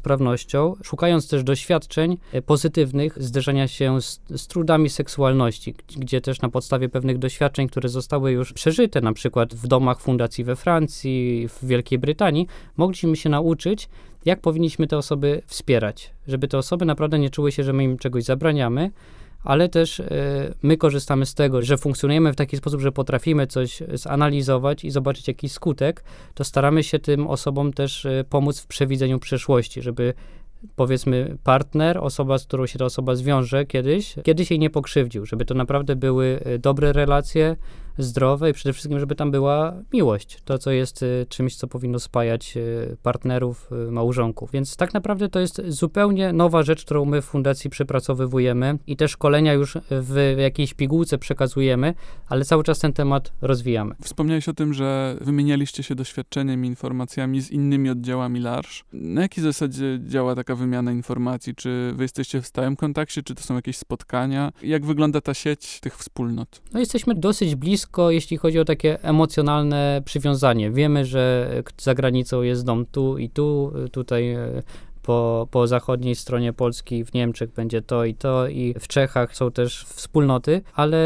szukając też doświadczeń e, pozytywnych zderzenia się z, z trudami seksualności, gdzie też na podstawie pewnych doświadczeń, które zostały już przeżyte, na przykład w domach fundacji we Francji, w Wielkiej Brytanii, mogliśmy się nauczyć, jak powinniśmy te osoby wspierać, żeby te osoby naprawdę nie czuły się, że my im czegoś zabraniamy, ale też e, my korzystamy z tego, że funkcjonujemy w taki sposób, że potrafimy coś zanalizować i zobaczyć jakiś skutek, to staramy się tym osobom też e, pomóc w przewidzeniu przyszłości, żeby powiedzmy partner, osoba, z którą się ta osoba zwiąże kiedyś, kiedyś jej nie pokrzywdził, żeby to naprawdę były e, dobre relacje, zdrowe i przede wszystkim, żeby tam była miłość. To, co jest y, czymś, co powinno spajać y, partnerów, y, małżonków. Więc tak naprawdę to jest zupełnie nowa rzecz, którą my w fundacji przepracowywujemy i te szkolenia już w jakiejś pigułce przekazujemy, ale cały czas ten temat rozwijamy. Wspomniałeś o tym, że wymienialiście się doświadczeniem i informacjami z innymi oddziałami LARSZ. Na jakiej zasadzie działa taka wymiana informacji? Czy wy jesteście w stałym kontakcie, czy to są jakieś spotkania? Jak wygląda ta sieć tych wspólnot? No jesteśmy dosyć blisko, jeśli chodzi o takie emocjonalne przywiązanie. Wiemy, że za granicą jest dom tu i tu, tutaj e, po, po zachodniej stronie Polski, w Niemczech będzie to i to, i w Czechach są też wspólnoty, ale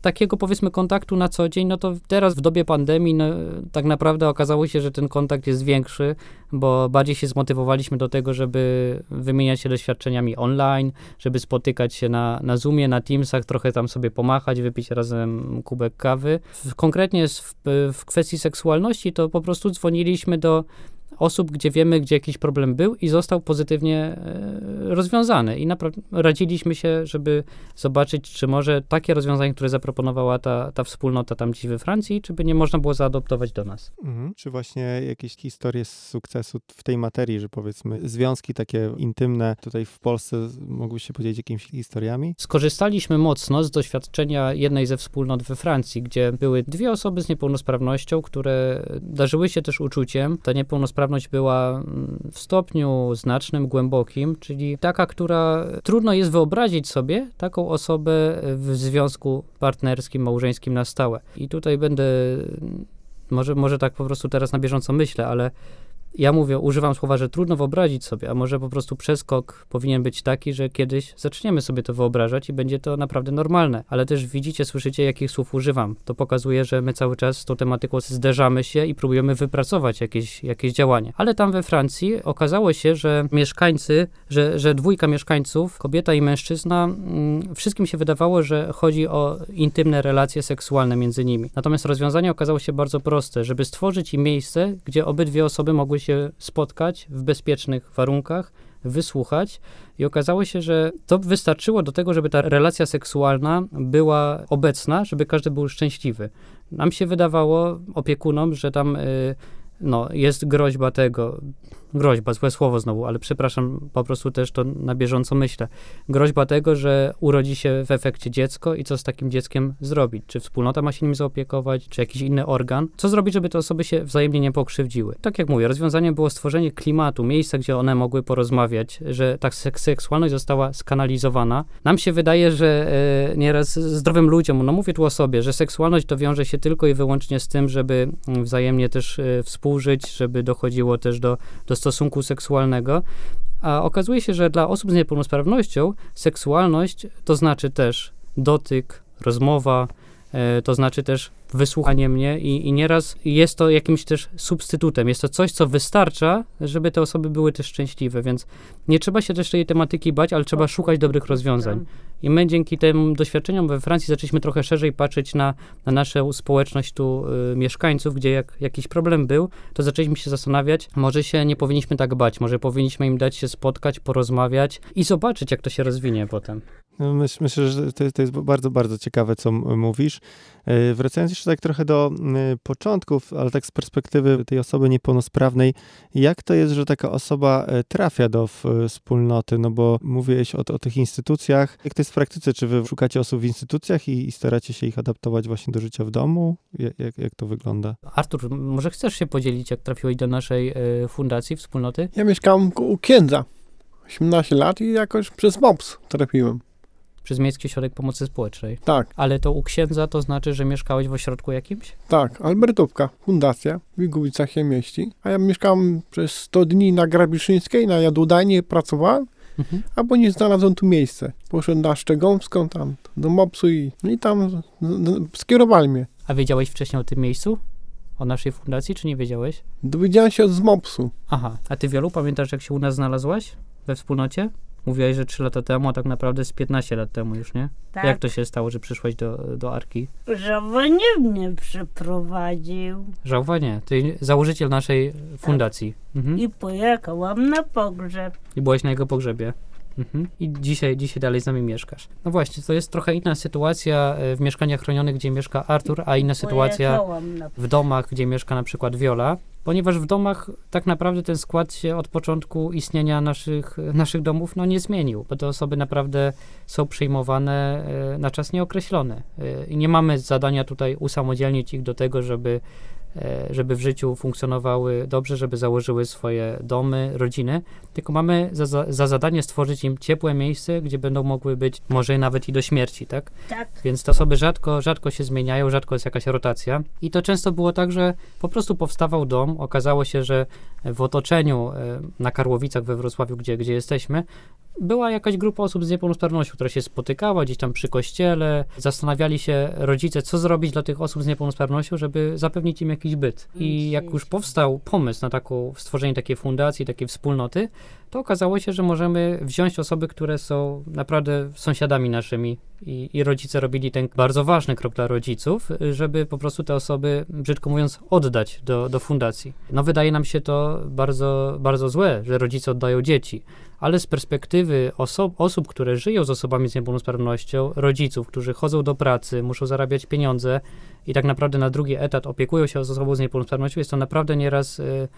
takiego powiedzmy kontaktu na co dzień, no to teraz w dobie pandemii, no, tak naprawdę okazało się, że ten kontakt jest większy, bo bardziej się zmotywowaliśmy do tego, żeby wymieniać się doświadczeniami online, żeby spotykać się na, na Zoomie, na Teamsach, trochę tam sobie pomachać, wypić razem kubek kawy. Konkretnie w, w kwestii seksualności to po prostu dzwoniliśmy do osób, gdzie wiemy, gdzie jakiś problem był i został pozytywnie e, rozwiązany. I naprawdę radziliśmy się, żeby zobaczyć, czy może takie rozwiązanie, które zaproponowała ta, ta wspólnota tam gdzieś we Francji, czy by nie można było zaadoptować do nas. Mhm. Czy właśnie jakieś historie z sukcesu w tej materii, że powiedzmy związki takie intymne tutaj w Polsce mogły się podzielić jakimiś historiami? Skorzystaliśmy mocno z doświadczenia jednej ze wspólnot we Francji, gdzie były dwie osoby z niepełnosprawnością, które darzyły się też uczuciem. Ta niepełnosprawność niepełnosprawność była mm, w stopniu znacznym, głębokim, czyli taka, która trudno jest wyobrazić sobie taką osobę w związku partnerskim, małżeńskim na stałe. I tutaj będę, może, może tak po prostu teraz na bieżąco myślę, ale ja mówię, używam słowa, że trudno wyobrazić sobie, a może po prostu przeskok powinien być taki, że kiedyś zaczniemy sobie to wyobrażać i będzie to naprawdę normalne. Ale też widzicie, słyszycie, jakich słów używam. To pokazuje, że my cały czas z tą tematyką zderzamy się i próbujemy wypracować jakieś, jakieś działanie. Ale tam we Francji okazało się, że mieszkańcy, że, że dwójka mieszkańców, kobieta i mężczyzna, mm, wszystkim się wydawało, że chodzi o intymne relacje seksualne między nimi. Natomiast rozwiązanie okazało się bardzo proste, żeby stworzyć im miejsce, gdzie obydwie osoby mogły się się spotkać w bezpiecznych warunkach, wysłuchać i okazało się, że to wystarczyło do tego, żeby ta relacja seksualna była obecna, żeby każdy był szczęśliwy. Nam się wydawało, opiekunom, że tam y, no, jest groźba tego, groźba, złe słowo znowu, ale przepraszam, po prostu też to na bieżąco myślę. Groźba tego, że urodzi się w efekcie dziecko i co z takim dzieckiem zrobić? Czy wspólnota ma się nim zaopiekować, czy jakiś inny organ? Co zrobić, żeby te osoby się wzajemnie nie pokrzywdziły? Tak jak mówię, rozwiązaniem było stworzenie klimatu, miejsca, gdzie one mogły porozmawiać, że ta seksualność została skanalizowana. Nam się wydaje, że e, nieraz zdrowym ludziom, no mówię tu o sobie, że seksualność to wiąże się tylko i wyłącznie z tym, żeby mm, wzajemnie też e, współżyć, żeby dochodziło też do, do stosunku seksualnego. A okazuje się, że dla osób z niepełnosprawnością seksualność to znaczy też dotyk, rozmowa, to znaczy też wysłuchanie mnie i, i nieraz jest to jakimś też substytutem. Jest to coś, co wystarcza, żeby te osoby były też szczęśliwe, więc nie trzeba się też tej tematyki bać, ale trzeba szukać dobrych rozwiązań. I my dzięki tym doświadczeniom we Francji zaczęliśmy trochę szerzej patrzeć na, na naszą społeczność tu y, mieszkańców, gdzie jak jakiś problem był, to zaczęliśmy się zastanawiać, może się nie powinniśmy tak bać, może powinniśmy im dać się spotkać, porozmawiać i zobaczyć, jak to się rozwinie potem. Myśl, myślę, że to, to jest bardzo, bardzo ciekawe, co mówisz. E, wracając jeszcze tak trochę do początków, ale tak z perspektywy tej osoby niepełnosprawnej, jak to jest, że taka osoba e, trafia do wspólnoty? No bo mówiłeś o, o tych instytucjach. Jak to jest w praktyce? Czy wy szukacie osób w instytucjach i, i staracie się ich adaptować właśnie do życia w domu? Jak, jak to wygląda? Artur, może chcesz się podzielić, jak trafiłeś do naszej e, fundacji, wspólnoty? Ja mieszkałem u księdza. 18 lat i jakoś przez MOPS trafiłem przez Miejski Ośrodek Pomocy Społecznej. Tak. Ale to u księdza to znaczy, że mieszkałeś w ośrodku jakimś? Tak, Albertówka, fundacja, w Wigłowicach się mieści. A ja mieszkałem przez 100 dni na Grabiszyńskiej, na jadłodajnie pracowałem, mhm. a bo nie znalazłem tu miejsce. Poszedłem na Szczegąską, tam do MOPS-u i, no i tam skierowali mnie. A wiedziałeś wcześniej o tym miejscu? O naszej fundacji, czy nie wiedziałeś? Dowiedziałem się z MOPS-u. Aha, a ty Wielu, pamiętasz jak się u nas znalazłaś we wspólnocie? Mówiłaś, że 3 lata temu, a tak naprawdę z 15 lat temu już, nie? Tak. Jak to się stało, że przyszłaś do, do Arki? Żałowanie mnie przeprowadził. Żałowanie, ty założyciel naszej fundacji. Tak. Mhm. I pojechałam na pogrzeb. I byłaś na jego pogrzebie. Mhm. I dzisiaj, dzisiaj dalej z nami mieszkasz. No właśnie, to jest trochę inna sytuacja e, w mieszkaniach chronionych, gdzie mieszka Artur, a inna sytuacja w domach, gdzie mieszka na przykład Viola, ponieważ w domach tak naprawdę ten skład się od początku istnienia naszych, naszych domów no, nie zmienił, bo te osoby naprawdę są przyjmowane e, na czas nieokreślony. E, I nie mamy zadania tutaj usamodzielnić ich do tego, żeby, żeby w życiu funkcjonowały dobrze, żeby założyły swoje domy, rodziny, tylko mamy za, za, za zadanie stworzyć im ciepłe miejsce, gdzie będą mogły być może nawet i do śmierci, tak? tak. Więc te osoby rzadko, rzadko się zmieniają, rzadko jest jakaś rotacja. I to często było tak, że po prostu powstawał dom. Okazało się, że w otoczeniu e, na Karłowicach we Wrocławiu, gdzie, gdzie jesteśmy, była jakaś grupa osób z niepełnosprawnością, która się spotykała gdzieś tam przy kościele. Zastanawiali się rodzice, co zrobić dla tych osób z niepełnosprawnością, żeby zapewnić im jakiś byt. I jak już powstał pomysł na taką, stworzenie takiej fundacji, takiej wspólnoty, to okazało się, że możemy wziąć osoby, które są naprawdę sąsiadami naszymi i, i rodzice robili ten bardzo ważny krok dla rodziców, żeby po prostu te osoby, brzydko mówiąc, oddać do, do fundacji. No wydaje nam się to bardzo, bardzo złe, że rodzice oddają dzieci, ale z perspektywy osób, które żyją z osobami z niepełnosprawnością, rodziców, którzy chodzą do pracy, muszą zarabiać pieniądze i tak naprawdę na drugi etat opiekują się osobą z niepełnosprawnością, jest to naprawdę nieraz y,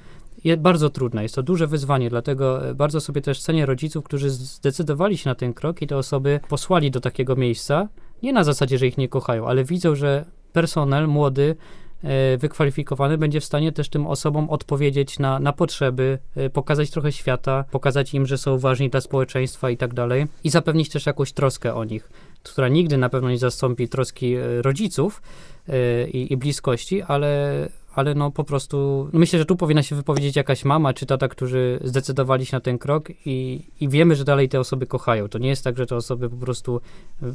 bardzo trudne. Jest to duże wyzwanie, dlatego e, bardzo sobie też cenię rodziców, którzy zdecydowali się na ten krok i te osoby posłali do takiego miejsca. Nie na zasadzie, że ich nie kochają, ale widzą, że personel młody, wykwalifikowany będzie w stanie też tym osobom odpowiedzieć na, na potrzeby, e, pokazać trochę świata, pokazać im, że są ważni dla społeczeństwa i tak dalej i zapewnić też jakąś troskę o nich, która nigdy na pewno nie zastąpi troski e, rodziców e, i, i bliskości, ale, ale no po prostu myślę, że tu powinna się wypowiedzieć jakaś mama czy tata, którzy zdecydowali się na ten krok i, i wiemy, że dalej te osoby kochają. To nie jest tak, że te osoby po prostu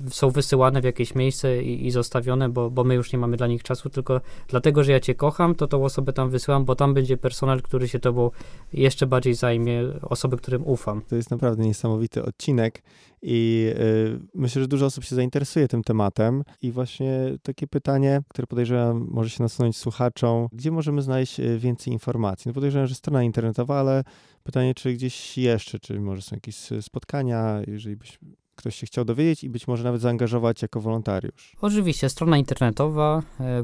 są wysyłane w jakieś miejsce i, i zostawione, bo, bo my już nie mamy dla nich czasu, tylko dlatego, że ja cię kocham, to tą osobę tam wysyłam, bo tam będzie personel, który się tobą jeszcze bardziej zajmie, osoby, którym ufam. To jest naprawdę niesamowity odcinek i y, myślę, że dużo osób się zainteresuje tym tematem. I właśnie takie pytanie, które podejrzewam może się nasunąć słuchaczom, gdzie możemy znaleźć y, więcej informacji? No podejrzewam, że strona internetowa, ale pytanie, czy gdzieś jeszcze, czy może są jakieś y, spotkania, jeżeli byś ktoś się chciał dowiedzieć i być może nawet zaangażować jako wolontariusz. Oczywiście, strona internetowa e,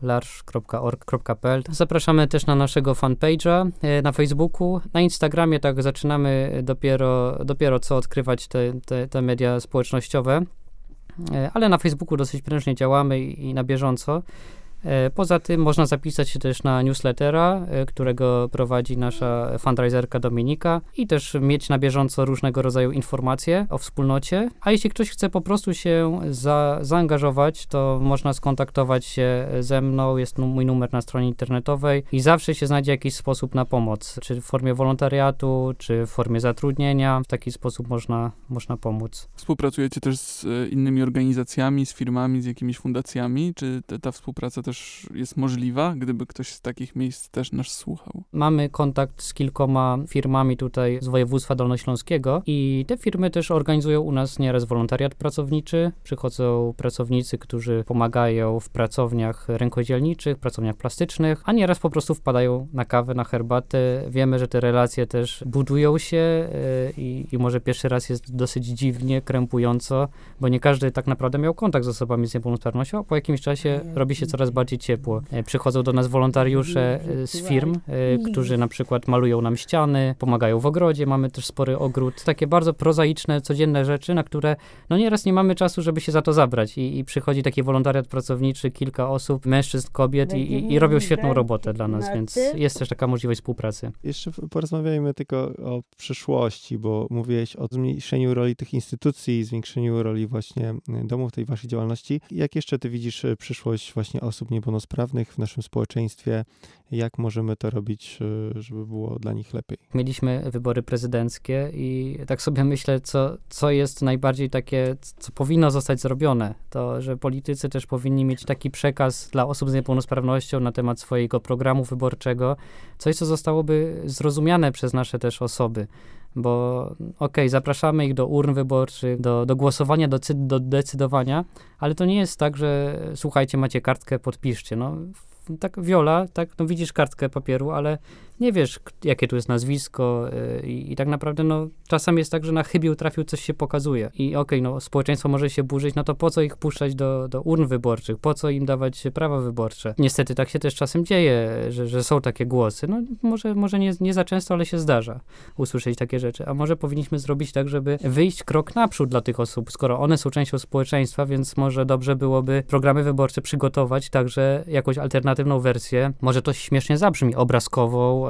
www.larsz.org.pl. Zapraszamy też na naszego fanpage'a e, na Facebooku. Na Instagramie tak zaczynamy dopiero, dopiero co odkrywać te, te, te media społecznościowe, E, ale na Facebooku dosyć prężnie działamy i, i na bieżąco. E, Poza tym można zapisać się też na newslettera, e, którego prowadzi nasza fundraiserka Dominika i też mieć na bieżąco różnego rodzaju informacje o wspólnocie. A jeśli ktoś chce po prostu się za, zaangażować, to można skontaktować się ze mną. Jest mój numer na stronie internetowej i zawsze się znajdzie jakiś sposób na pomoc, czy w formie wolontariatu, czy w formie zatrudnienia. W taki sposób można, można pomóc. Współpracujecie też z e, innymi organizacjami, z firmami, z jakimiś fundacjami? Czy ta współpraca też jest możliwa, gdyby ktoś z takich miejsc też nas słuchał? Mamy kontakt z kilkoma firmami tutaj z województwa dolnośląskiego i te firmy też organizują u nas nieraz wolontariat pracowniczy. Przychodzą pracownicy, którzy pomagają w pracowniach rękodzielniczych, pracowniach plastycznych, a nieraz po prostu wpadają na kawę, na herbatę. Wiemy, że te relacje też budują się yy, i, i może pierwszy raz jest dosyć dziwnie, krępująco, bo nie każdy tak naprawdę miał kontakt z osobami z niepełnosprawnością, a po jakimś czasie robi się coraz bardziej ciepło. E, Przychodzą do nas wolontariusze e, z firm, e, którzy na przykład malują nam ściany, pomagają w ogrodzie, mamy też spory ogród. Takie bardzo prozaiczne, codzienne rzeczy, na które no nieraz nie mamy czasu, żeby się za to zabrać i, i przychodzi taki wolontariat pracowniczy, kilka osób, mężczyzn, kobiet i, i, i robią świetną robotę dla nas, więc jest też taka możliwość współpracy. Jeszcze porozmawiajmy tylko o przyszłości, bo mówiłeś o zmniejszeniu roli tych instytucji, zwiększeniu roli właśnie domów tej waszej działalności. Jak jeszcze ty widzisz przyszłość właśnie osób niepełnosprawnych w naszym społeczeństwie? Jak możemy to robić, y, żeby było dla nich lepiej? Mieliśmy wybory prezydenckie i tak sobie myślę, co, co jest najbardziej takie, co powinno zostać zrobione. To, że politycy też powinni mieć taki przekaz dla osób z niepełnosprawnością na temat swojego programu wyborczego, coś, co zostałoby zrozumiane przez nasze też osoby. Bo okej, zapraszamy ich do urn wyborczych, do, do głosowania, do, do decydowania, ale to nie jest tak, że słuchajcie, macie kartkę, podpiszcie. No, tak, Wiola, tak, no widzisz kartkę papieru, ale nie wiesz, jakie tu jest nazwisko y, i, i tak naprawdę no, czasem jest tak, że na chybił trafił, coś się pokazuje. I okej, no społeczeństwo może się burzyć, no to po co ich puszczać do, do urn wyborczych, po co im dawać prawa wyborcze? Niestety tak się też czasem dzieje, że, że są takie głosy. No może, może nie, nie za często, ale się zdarza usłyszeć takie rzeczy. A może powinniśmy zrobić tak, żeby wyjść krok naprzód dla tych osób, skoro one są częścią społeczeństwa, więc może dobrze byłoby programy wyborcze przygotować także jakąś alternatywną wersję. Może to śmiesznie zabrzmi, obrazkową,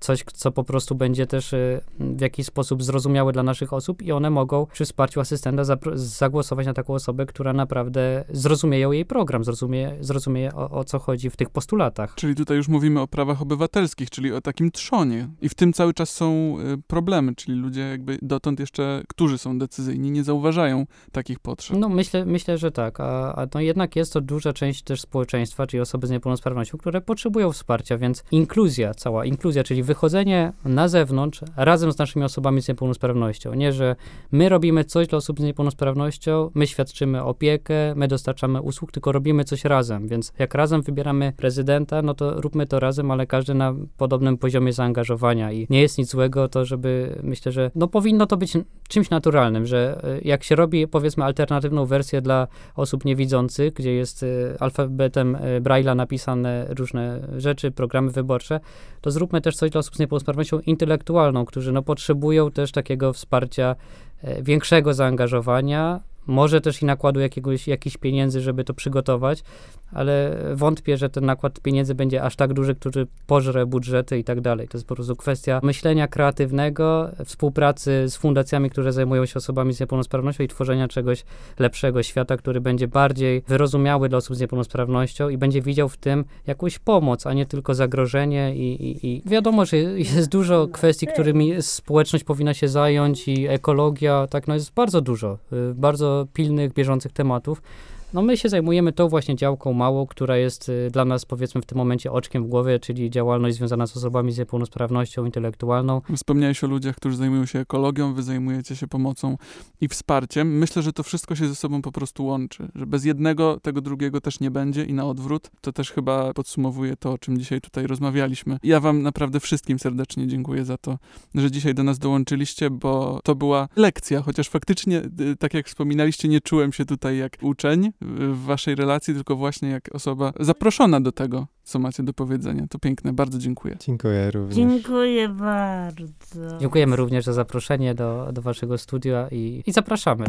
coś, co po prostu będzie też y, w jakiś sposób zrozumiałe dla naszych osób i one mogą przy wsparciu asystenta zagłosować na taką osobę, która naprawdę zrozumieje jej program, zrozumie, zrozumie o, o co chodzi w tych postulatach. Czyli tutaj już mówimy o prawach obywatelskich, czyli o takim trzonie. I w tym cały czas są y, problemy, czyli ludzie jakby dotąd jeszcze, którzy są decyzyjni, nie zauważają takich potrzeb. No myślę, myślę że tak, a, a no jednak jest to duża część też społeczeństwa, czyli osoby z niepełnosprawnością, które potrzebują wsparcia, więc inkluzja, cała inkluzja, czyli wychodzenie na zewnątrz razem z naszymi osobami z niepełnosprawnością. Nie, że my robimy coś dla osób z niepełnosprawnością, my świadczymy opiekę, my dostarczamy usług, tylko robimy coś razem, więc jak razem wybieramy prezydenta, no to róbmy to razem, ale każdy na podobnym poziomie zaangażowania i nie jest nic złego to, żeby, myślę, że no powinno to być czymś naturalnym, że y, jak się robi powiedzmy alternatywną wersję dla osób niewidzących, gdzie jest y, alfabetem y, Braille'a napisane różne rzeczy, programy wyborcze, to zróbmy też coś dla osób z niepełnosprawnością intelektualną, którzy no potrzebują też takiego wsparcia, e, większego zaangażowania, może też i nakładu jakiegoś, jakichś pieniędzy, żeby to przygotować, ale wątpię, że ten nakład pieniędzy będzie aż tak duży, który pożre budżety i tak dalej. To jest po prostu kwestia myślenia kreatywnego, współpracy z fundacjami, które zajmują się osobami z niepełnosprawnością i tworzenia czegoś lepszego świata, który będzie bardziej wyrozumiały dla osób z niepełnosprawnością i będzie widział w tym jakąś pomoc, a nie tylko zagrożenie i, i, i wiadomo, że jest dużo kwestii, którymi społeczność powinna się zająć i ekologia, tak, no jest bardzo dużo, y, bardzo pilnych, bieżących tematów. No my się zajmujemy tą właśnie działką małą, która jest y, dla nas powiedzmy w tym momencie oczkiem w głowie, czyli działalność związana z osobami z niepełnosprawnością intelektualną. Wspomniałeś o ludziach, którzy zajmują się ekologią, wy zajmujecie się pomocą i wsparciem. Myślę, że to wszystko się ze sobą po prostu łączy, że bez jednego tego drugiego też nie będzie i na odwrót. To też chyba podsumowuje to, o czym dzisiaj tutaj rozmawialiśmy. Ja wam naprawdę wszystkim serdecznie dziękuję za to, że dzisiaj do nas dołączyliście, bo to była lekcja, chociaż faktycznie, y, tak jak wspominaliście, nie czułem się tutaj jak uczeń w waszej relacji, tylko właśnie jak osoba zaproszona do tego, co macie do powiedzenia. To piękne, bardzo dziękuję. Dziękuję również. Dziękuję bardzo. Dziękujemy również za zaproszenie do, do waszego studia i, i zapraszamy.